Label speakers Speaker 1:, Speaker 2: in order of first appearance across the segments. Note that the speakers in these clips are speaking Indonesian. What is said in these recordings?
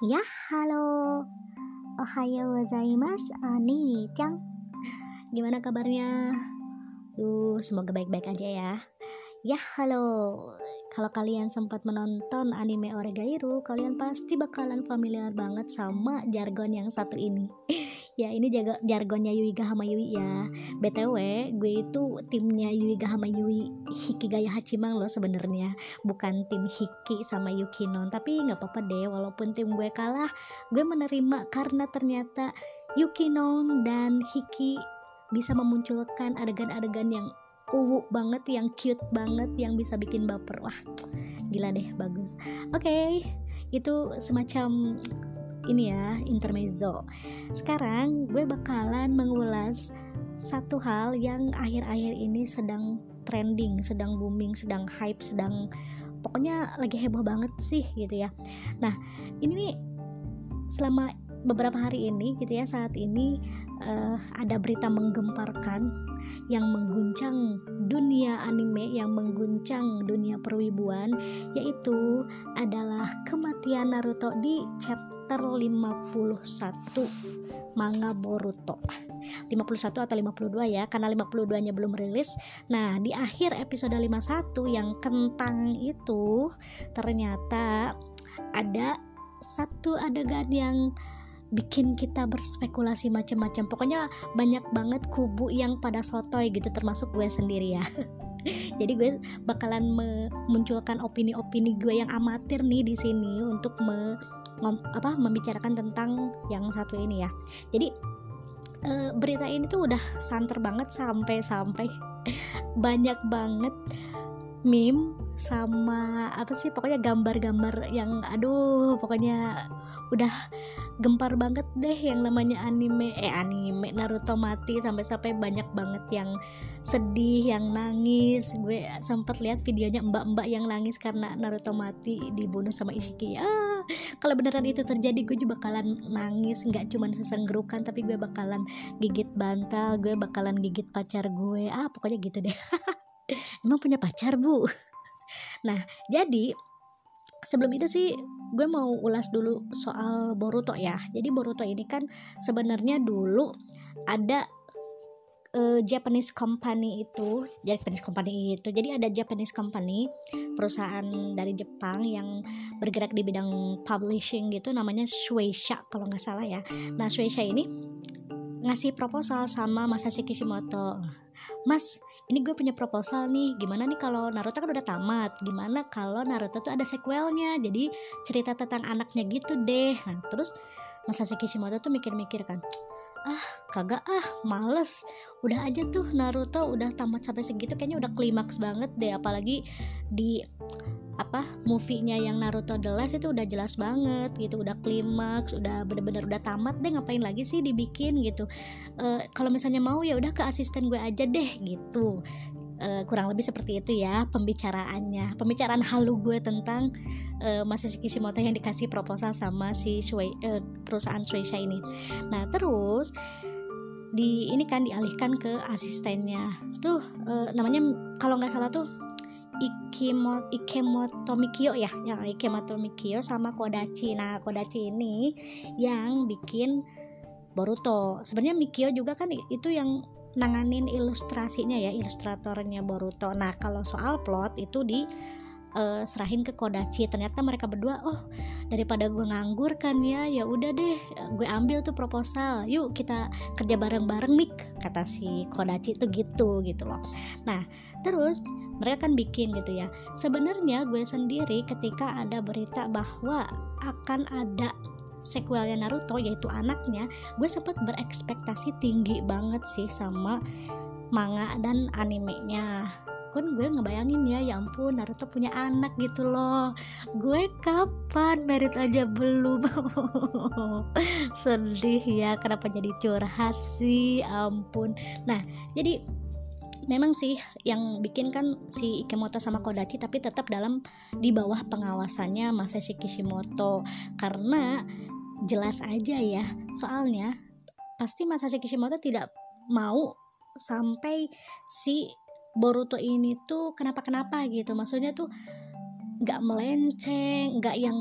Speaker 1: Ya, halo. Ohayo gozaimasu, Ani Cang. Gimana kabarnya? Duh, semoga baik-baik aja ya. Ya, halo. Kalau kalian sempat menonton anime Oregairu, kalian pasti bakalan familiar banget sama jargon yang satu ini. ya ini jaga jargonnya Yuiga Hamayui ya. Btw gue itu timnya Yuiga Hamayui Hikigaya Hachimang loh sebenarnya. Bukan tim Hiki sama Yukinon tapi nggak apa-apa deh walaupun tim gue kalah gue menerima karena ternyata Yukinon dan Hiki bisa memunculkan adegan-adegan yang uwu banget yang cute banget yang bisa bikin baper. Wah gila deh bagus. Oke okay, itu semacam ini ya intermezzo. Sekarang gue bakalan mengulas satu hal yang akhir-akhir ini sedang trending sedang booming sedang hype sedang pokoknya lagi heboh banget sih gitu ya. Nah ini selama beberapa hari ini gitu ya saat ini uh, ada berita menggemparkan yang mengguncang dunia anime yang mengguncang dunia perwibuan yaitu adalah kematian Naruto di chapter chapter 51 manga Boruto. 51 atau 52 ya karena 52 nya belum rilis. Nah di akhir episode 51 yang kentang itu ternyata ada satu adegan yang bikin kita berspekulasi macam-macam. Pokoknya banyak banget kubu yang pada sotoy gitu termasuk gue sendiri ya. Jadi gue bakalan memunculkan opini-opini gue yang amatir nih di sini untuk me apa membicarakan tentang yang satu ini ya. Jadi e, berita ini tuh udah santer banget sampai-sampai banyak banget meme sama apa sih pokoknya gambar-gambar yang aduh pokoknya udah gempar banget deh yang namanya anime eh anime Naruto mati sampai-sampai banyak banget yang sedih yang nangis. Gue sempat lihat videonya mbak-mbak yang nangis karena Naruto mati dibunuh sama Ishiki. Ah kalau beneran itu terjadi gue juga bakalan nangis. Nggak cuma sesenggerukan tapi gue bakalan gigit bantal gue bakalan gigit pacar gue. Ah pokoknya gitu deh. Emang punya pacar bu? Nah jadi sebelum itu sih gue mau ulas dulu soal Boruto ya. Jadi Boruto ini kan sebenarnya dulu ada uh, Japanese company itu Japanese company itu. Jadi ada Japanese company perusahaan dari Jepang yang bergerak di bidang publishing gitu namanya Shueisha kalau nggak salah ya. Nah Shueisha ini ngasih proposal sama Masashi Kishimoto. Mas ini gue punya proposal nih. Gimana nih kalau Naruto kan udah tamat? Gimana kalau Naruto tuh ada sequelnya? Jadi cerita tentang anaknya gitu deh. Nah, terus Masashi Kishimoto tuh mikir-mikir kan ah kagak ah males. Udah aja tuh Naruto udah tamat sampai segitu kayaknya udah klimaks banget deh. Apalagi di apa movie-nya yang Naruto The Last itu udah jelas banget gitu udah klimaks udah bener-bener udah tamat deh ngapain lagi sih dibikin gitu. Uh, kalau misalnya mau ya udah ke asisten gue aja deh gitu uh, kurang lebih seperti itu ya pembicaraannya. Pembicaraan halu gue tentang uh, Masashi Kishimoto yang dikasih proposal sama si Shui, uh, perusahaan Shueisha ini. Nah terus di ini kan dialihkan ke asistennya. Tuh uh, namanya kalau nggak salah tuh Ikemo, Ikemoto Mikio ya yang Ikemoto Mikio sama Kodachi. Nah Kodachi ini yang bikin Boruto. Sebenarnya Mikio juga kan itu yang nanganin ilustrasinya ya ilustratornya Boruto. Nah kalau soal plot itu di uh, serahin ke Kodachi. Ternyata mereka berdua oh daripada gue nganggur kan ya ya udah deh gue ambil tuh proposal. Yuk kita kerja bareng-bareng mik kata si Kodachi itu gitu gitu loh. Nah terus mereka kan bikin gitu ya. Sebenarnya gue sendiri ketika ada berita bahwa akan ada sequelnya Naruto yaitu anaknya gue sempat berekspektasi tinggi banget sih sama manga dan animenya. Kan gue ngebayangin ya ya ampun Naruto punya anak gitu loh. Gue kapan merit aja belum. Sedih ya kenapa jadi curhat sih? Ampun. Nah jadi memang sih yang bikin kan si Ikemoto sama Kodachi tapi tetap dalam di bawah pengawasannya Masashi Kishimoto. Karena jelas aja ya soalnya pasti Masashi Kishimoto tidak mau sampai si Boruto ini tuh kenapa-kenapa gitu. Maksudnya tuh nggak melenceng nggak yang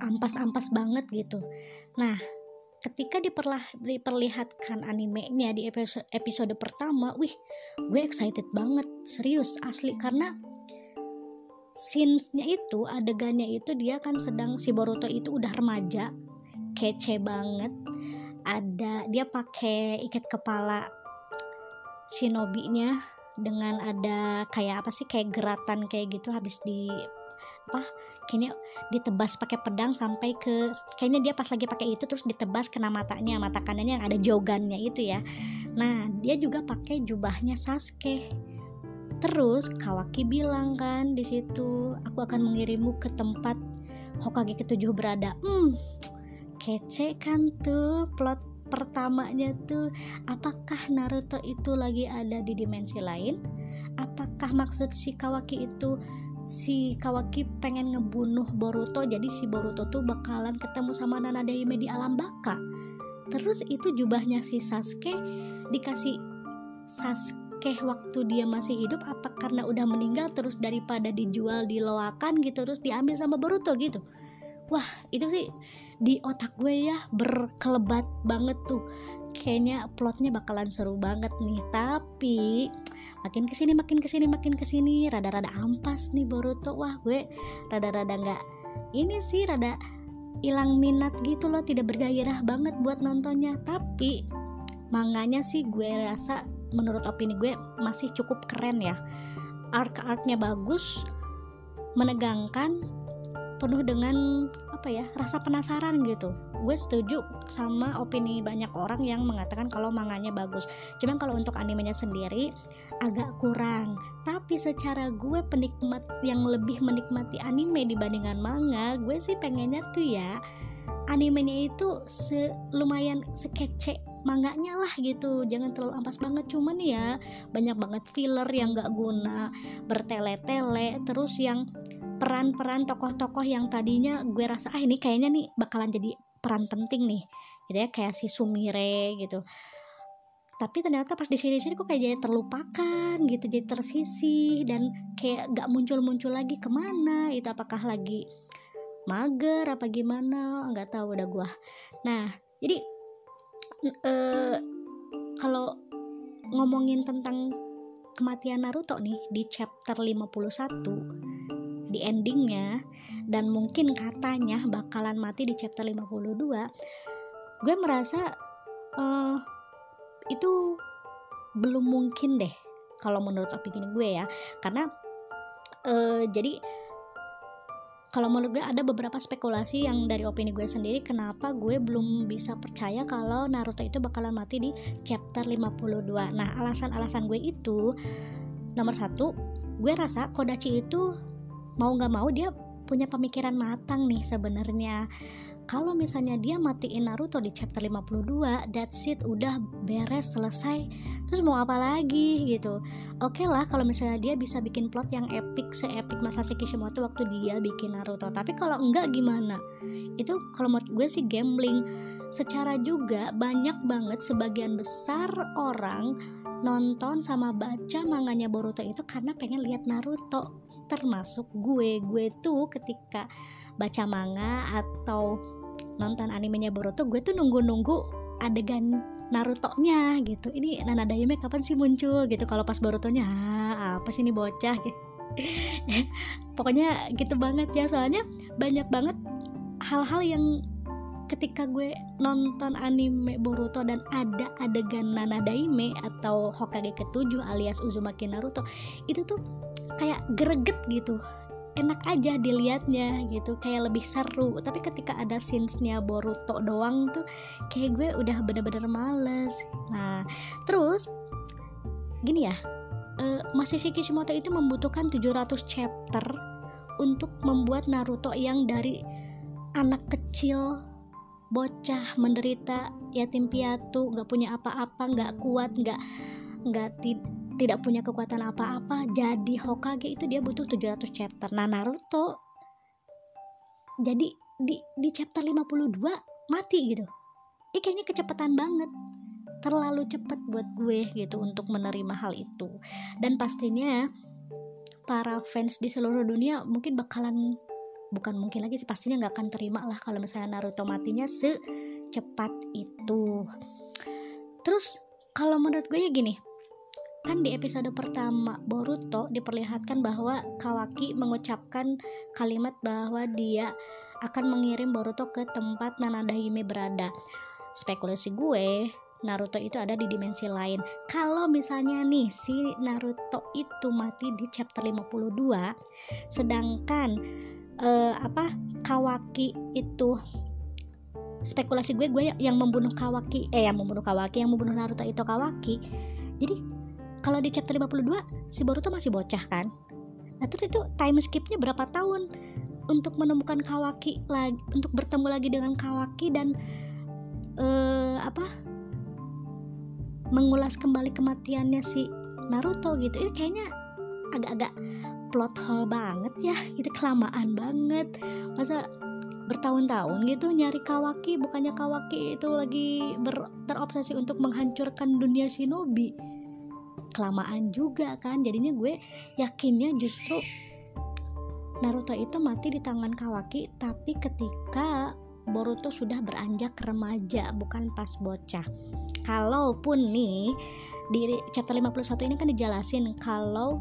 Speaker 1: ampas-ampas banget gitu. Nah ketika diperlah, diperlihatkan animenya di episode, episode pertama wih gue excited banget serius asli karena scenes-nya itu adegannya itu dia kan sedang si Boruto itu udah remaja kece banget ada dia pakai ikat kepala shinobi-nya dengan ada kayak apa sih kayak geratan kayak gitu habis di apa kayaknya ditebas pakai pedang sampai ke kayaknya dia pas lagi pakai itu terus ditebas kena matanya mata kanannya yang ada jogannya itu ya. Nah dia juga pakai jubahnya Sasuke. Terus Kawaki bilang kan di situ aku akan mengirimmu ke tempat Hokage ketujuh berada. Hmm kece kan tuh plot pertamanya tuh. Apakah Naruto itu lagi ada di dimensi lain? Apakah maksud si Kawaki itu si Kawaki pengen ngebunuh Boruto jadi si Boruto tuh bakalan ketemu sama Nana Daime di alam baka. Terus itu jubahnya si Sasuke dikasih Sasuke waktu dia masih hidup apa karena udah meninggal terus daripada dijual di loakan gitu terus diambil sama Boruto gitu. Wah itu sih di otak gue ya berkelebat banget tuh. Kayaknya plotnya bakalan seru banget nih tapi makin ke sini makin ke sini makin ke sini rada-rada ampas nih Boruto. Wah gue rada-rada nggak ini sih rada hilang minat gitu loh. Tidak bergairah banget buat nontonnya. Tapi manganya sih gue rasa menurut opini gue masih cukup keren ya. Arc-arcnya bagus menegangkan penuh dengan apa ya rasa penasaran gitu. Gue setuju sama opini banyak orang yang mengatakan kalau manganya bagus. Cuman kalau untuk animenya sendiri agak kurang. Tapi secara gue penikmat yang lebih menikmati anime dibandingkan manga gue sih pengennya tuh ya animenya itu se lumayan sekece manganya lah gitu. Jangan terlalu ampas banget cuman ya banyak banget filler yang gak guna bertele-tele terus yang peran-peran tokoh-tokoh yang tadinya gue rasa ah ini kayaknya nih bakalan jadi peran penting nih gitu ya kayak si Sumire gitu. Tapi ternyata pas di sini-sini kok kayak jadi terlupakan gitu jadi tersisih dan kayak gak muncul-muncul lagi ke mana itu apakah lagi mager apa gimana nggak tahu udah gua. Nah jadi uh, kalau ngomongin tentang kematian Naruto nih di chapter 51 di endingnya dan mungkin katanya bakalan mati di chapter 52 gue merasa uh, itu belum mungkin deh kalau menurut opini gue ya. Karena uh, jadi kalau menurut gue ada beberapa spekulasi yang dari opini gue sendiri kenapa gue belum bisa percaya kalau Naruto itu bakalan mati di chapter 52 nah alasan-alasan gue itu nomor satu gue rasa Kodachi itu mau nggak mau dia punya pemikiran matang nih sebenarnya. Kalau misalnya dia matiin Naruto di chapter 52 that's it udah beres selesai. Terus mau apa lagi gitu. Oke okay lah kalau misalnya dia bisa bikin plot yang epic se-epic Masashi Kishimoto waktu dia bikin Naruto. Tapi kalau enggak gimana? Itu kalau menurut gue sih gambling. Secara juga banyak banget sebagian besar orang nonton sama baca manganya Boruto itu karena pengen lihat Naruto. Termasuk gue. Gue tuh ketika baca manga atau nonton animenya Boruto gue tuh nunggu-nunggu adegan Naruto-nya gitu. Ini Nana Daime kapan sih muncul gitu? Kalau pas Boruto-nya apa sih ini bocah? Pokoknya gitu banget ya. Soalnya banyak banget hal-hal yang ketika gue nonton anime Boruto dan ada adegan Nana Daime atau Hokage ketujuh alias Uzumaki Naruto itu tuh kayak greget gitu. Enak aja dilihatnya gitu kayak lebih seru. Tapi ketika ada scenesnya Boruto doang tuh kayak gue udah bener-bener males. Nah terus gini ya uh, Masashi Kishimoto itu membutuhkan 700 chapter untuk membuat Naruto yang dari anak kecil bocah menderita yatim piatu nggak punya apa-apa nggak kuat nggak nggak tidak punya kekuatan apa-apa jadi Hokage itu dia butuh 700 chapter. Nah Naruto jadi di di chapter 52 mati gitu. Ini kayaknya kecepatan banget. Terlalu cepat buat gue gitu untuk menerima hal itu. Dan pastinya para fans di seluruh dunia mungkin bakalan bukan mungkin lagi sih pastinya nggak akan terima lah kalau misalnya Naruto matinya secepat itu terus kalau menurut gue ya gini kan di episode pertama Boruto diperlihatkan bahwa Kawaki mengucapkan kalimat bahwa dia akan mengirim Boruto ke tempat Nanadahime berada spekulasi gue Naruto itu ada di dimensi lain. Kalau misalnya nih si Naruto itu mati di chapter 52, sedangkan uh, apa Kawaki itu spekulasi gue gue yang membunuh Kawaki eh yang membunuh Kawaki yang membunuh Naruto itu Kawaki. Jadi kalau di chapter 52 si Boruto masih bocah kan? Nah terus itu time skipnya berapa tahun untuk menemukan Kawaki lagi untuk bertemu lagi dengan Kawaki dan uh, apa mengulas kembali kematiannya si Naruto gitu ini kayaknya agak-agak plot hole banget ya. Itu kelamaan banget. Masa bertahun-tahun gitu nyari Kawaki bukannya Kawaki itu lagi ber, terobsesi untuk menghancurkan dunia shinobi. Kelamaan juga kan. Jadinya gue yakinnya justru Naruto itu mati di tangan Kawaki tapi ketika Boruto sudah beranjak remaja bukan pas bocah. Kalaupun nih di chapter 51 ini kan dijelasin kalau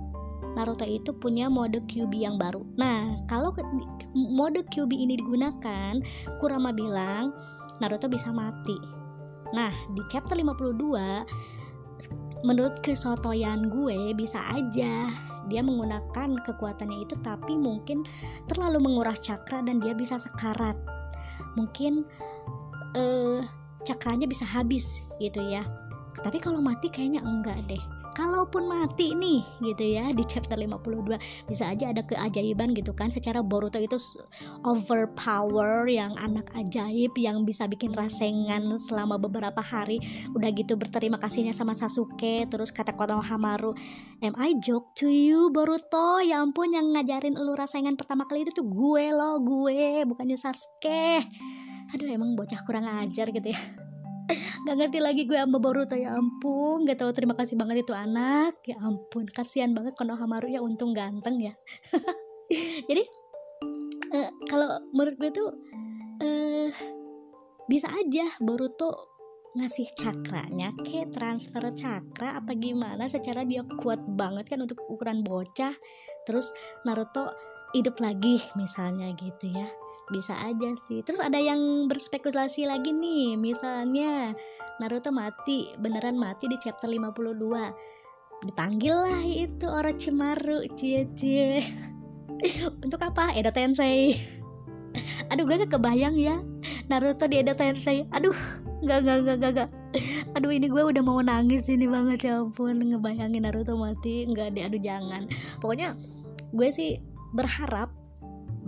Speaker 1: Naruto itu punya mode QB yang baru. Nah, kalau mode QB ini digunakan, Kurama bilang Naruto bisa mati. Nah, di chapter 52 menurut kesotoyan gue bisa aja dia menggunakan kekuatannya itu tapi mungkin terlalu menguras cakra dan dia bisa sekarat. Mungkin eh cakranya bisa habis gitu ya tapi kalau mati kayaknya enggak deh kalaupun mati nih gitu ya di chapter 52 bisa aja ada keajaiban gitu kan secara Boruto itu overpower yang anak ajaib yang bisa bikin rasengan selama beberapa hari udah gitu berterima kasihnya sama Sasuke terus kata Konohamaru am I joke to you Boruto? Ya ampun yang ngajarin lu rasengan pertama kali itu tuh gue loh gue bukannya Sasuke. Aduh emang bocah kurang ajar gitu ya Gak ngerti lagi gue sama Boruto ya ampun. Gak tahu terima kasih banget itu anak. Ya ampun kasihan banget Konohamaru ya untung ganteng ya. Jadi uh, Kalau menurut gue tuh uh, Bisa aja Boruto ngasih cakranya ke transfer cakra apa gimana secara dia kuat banget kan untuk ukuran bocah. Terus Naruto hidup lagi misalnya gitu ya bisa aja sih. Terus ada yang berspekulasi lagi nih misalnya Naruto mati beneran mati di chapter 52 dipanggil lah itu Orochimaru cie cie. Untuk apa? Edo Tensei. Aduh gak kebayang ya. Naruto di Edo Tensei. Aduh gak gak gak gak gak aduh ini gue udah mau nangis ini banget ya ampun. Ngebayangin Naruto mati nggak deh aduh jangan. Pokoknya gue sih berharap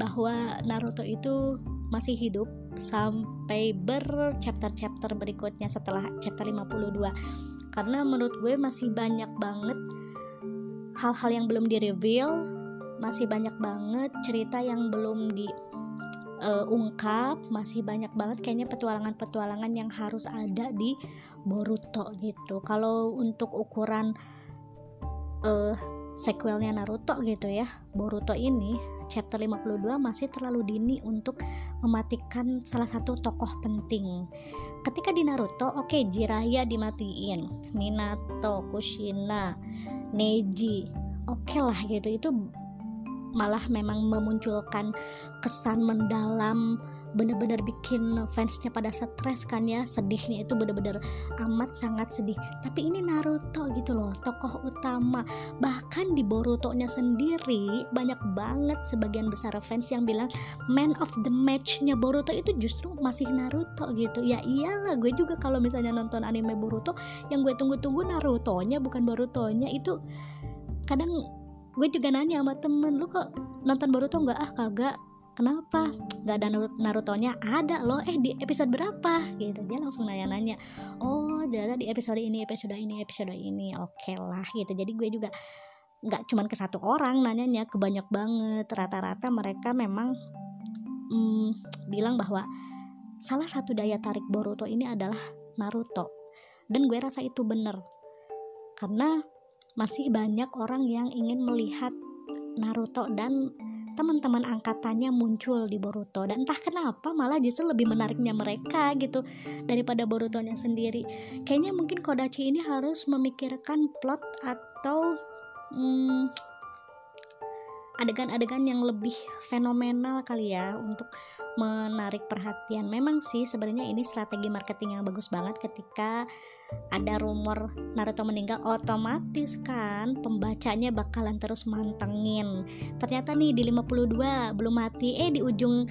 Speaker 1: bahwa Naruto itu masih hidup sampai berchapter-chapter berikutnya setelah chapter 52 karena menurut gue masih banyak banget hal-hal yang belum di reveal masih banyak banget cerita yang belum diungkap uh, masih banyak banget kayaknya petualangan-petualangan yang harus ada di Boruto gitu. Kalau untuk ukuran uh, sequelnya Naruto gitu ya. Boruto ini chapter 52 masih terlalu dini untuk mematikan salah satu tokoh penting. Ketika di Naruto, oke okay, Jiraiya dimatiin, Minato, Kushina, Neji, oke okay lah gitu. Itu malah memang memunculkan kesan mendalam bener-bener bikin fansnya pada stres kan ya sedihnya itu bener-bener amat sangat sedih. Tapi ini Naruto gitu loh tokoh utama. Bahkan di Boruto-nya sendiri banyak banget sebagian besar fans yang bilang man of the match-nya Boruto itu justru masih Naruto gitu. Ya iyalah gue juga kalau misalnya nonton anime Boruto yang gue tunggu-tunggu Naruto-nya bukan Boruto-nya itu kadang gue juga nanya sama temen lu kok nonton Boruto nggak? Ah kagak kenapa? Nggak ada Naruto-nya? Ada loh eh di episode berapa? Gitu dia langsung nanya-nanya oh jadi di episode ini episode ini episode ini. Oke okay lah gitu. Jadi gue juga nggak cuman ke satu orang nanyanya ke banyak banget. Rata-rata mereka memang hmm, bilang bahwa salah satu daya tarik Boruto ini adalah Naruto. Dan gue rasa itu bener. Karena masih banyak orang yang ingin melihat Naruto dan teman-teman angkatannya muncul di Boruto dan entah kenapa malah justru lebih menariknya mereka gitu daripada Borutonya sendiri kayaknya mungkin Kodachi ini harus memikirkan plot atau hmm, adegan-adegan yang lebih fenomenal kali ya untuk menarik perhatian. Memang sih sebenarnya ini strategi marketing yang bagus banget ketika ada rumor Naruto meninggal otomatis kan pembacanya bakalan terus mantengin. Ternyata nih di 52 belum mati. Eh di ujung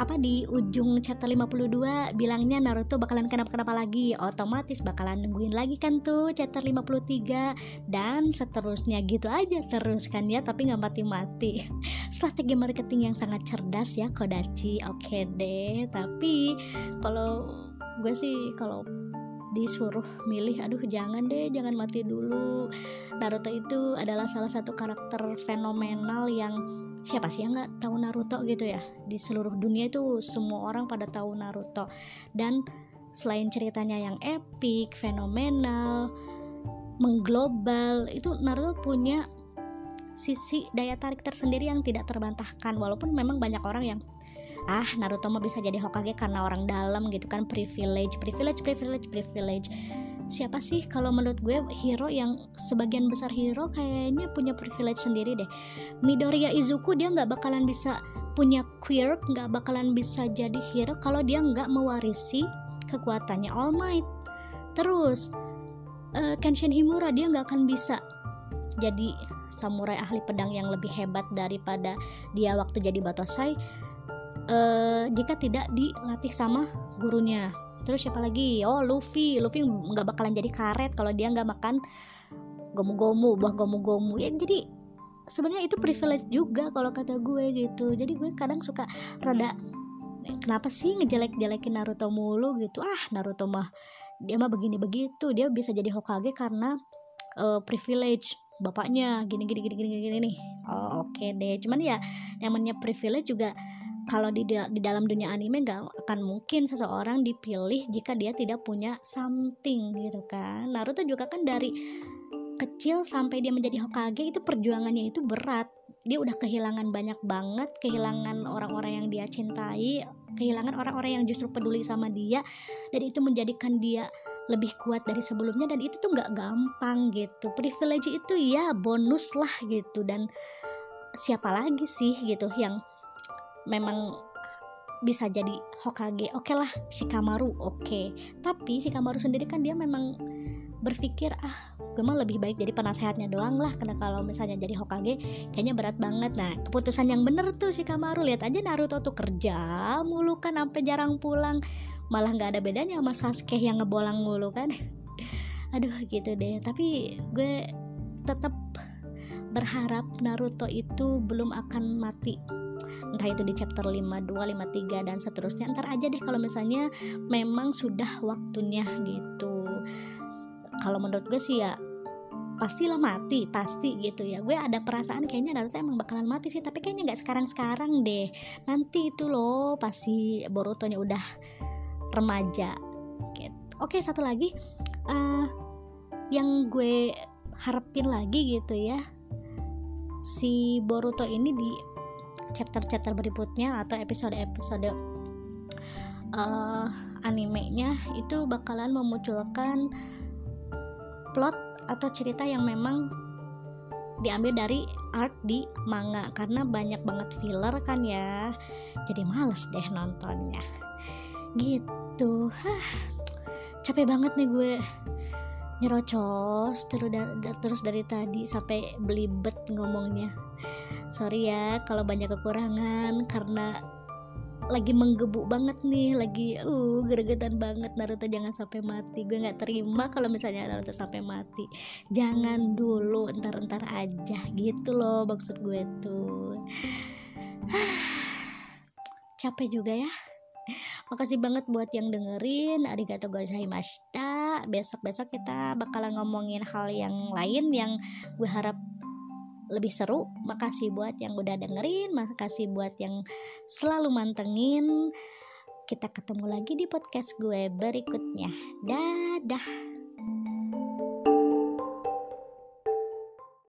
Speaker 1: apa di ujung chapter 52 bilangnya Naruto bakalan kenapa-kenapa lagi. Otomatis bakalan nungguin lagi kan tuh chapter 53 dan seterusnya gitu aja terus kan ya tapi nggak mati-mati. Strategi marketing yang sangat cerdas ya Kodachi. Oke okay deh tapi kalau gue sih kalau disuruh milih aduh jangan deh jangan mati dulu. Naruto itu adalah salah satu karakter fenomenal yang siapa sih yang nggak tahu Naruto gitu ya? Di seluruh dunia itu semua orang pada tahu Naruto. Dan selain ceritanya yang epic fenomenal mengglobal itu Naruto punya sisi daya tarik tersendiri yang tidak terbantahkan. Walaupun memang banyak orang yang ah Naruto mah bisa jadi Hokage karena orang dalam gitu kan privilege privilege privilege privilege. Siapa sih kalau menurut gue hero yang sebagian besar hero kayaknya punya privilege sendiri deh. Midoriya Izuku dia nggak bakalan bisa punya quirk nggak bakalan bisa jadi hero kalau dia nggak mewarisi kekuatannya All Might. Terus uh, Kenshin Himura dia nggak akan bisa jadi samurai ahli pedang yang lebih hebat daripada dia waktu jadi Batosai uh, jika tidak dilatih sama gurunya. Terus siapa lagi? Oh Luffy. Luffy nggak bakalan jadi karet kalau dia nggak makan gomu-gomu buah gomu-gomu. Ya jadi sebenarnya itu privilege juga kalau kata gue gitu. Jadi gue kadang suka rada kenapa sih ngejelek-jelekin Naruto mulu? gitu. Ah Naruto mah dia mah begini begitu dia bisa jadi Hokage karena uh, privilege bapaknya. Gini gini gini gini gini nih oh, oke okay deh. Cuman ya namanya privilege juga kalau di di dalam dunia anime nggak akan mungkin seseorang dipilih jika dia tidak punya something gitu kan. Naruto juga kan dari kecil sampai dia menjadi Hokage itu perjuangannya itu berat. Dia udah kehilangan banyak banget kehilangan orang-orang yang dia cintai kehilangan orang-orang yang justru peduli sama dia dan itu menjadikan dia lebih kuat dari sebelumnya dan itu tuh nggak gampang gitu. Privilege itu ya bonus lah gitu dan siapa lagi sih gitu yang memang bisa jadi Hokage oke okay lah Shikamaru oke. Okay. tapi Shikamaru sendiri kan dia memang berpikir ah gue mah lebih baik jadi penasehatnya doang lah karena kalau misalnya jadi Hokage kayaknya berat banget. Nah keputusan yang bener tuh Shikamaru lihat aja Naruto tuh kerja mulu kan sampai jarang pulang. Malah nggak ada bedanya sama Sasuke yang ngebolang mulu kan. Aduh gitu deh. Tapi gue tetap berharap Naruto itu belum akan mati entah itu di chapter 52, 53 dan seterusnya ntar aja deh kalau misalnya memang sudah waktunya gitu. Kalau menurut gue sih ya pastilah mati pasti gitu ya. Gue ada perasaan kayaknya Naruto emang bakalan mati sih tapi kayaknya nggak sekarang sekarang deh. Nanti itu loh pasti Borutonya udah remaja gitu. oke satu lagi. Uh, yang gue harapin lagi gitu ya si Boruto ini di chapter-chapter berikutnya atau episode-episode uh, animenya itu bakalan memunculkan plot atau cerita yang memang diambil dari art di manga. Karena banyak banget filler kan ya. Jadi males deh nontonnya. Gitu. Hah, capek banget nih gue. Nyerocos terus dari, terus dari tadi sampai belibet ngomongnya sorry ya kalau banyak kekurangan karena lagi menggebuk banget nih lagi uh gregetan banget Naruto jangan sampai mati. Gue nggak terima kalau misalnya Naruto sampai mati. Jangan dulu entar-entar aja. Gitu loh maksud gue tuh. Capek juga ya. Makasih banget buat yang dengerin. Arigato gozaimashita. Besok-besok kita bakalan ngomongin hal yang lain yang gue harap lebih seru. Makasih buat yang udah dengerin, makasih buat yang selalu mantengin. Kita ketemu lagi di podcast gue berikutnya. Dadah.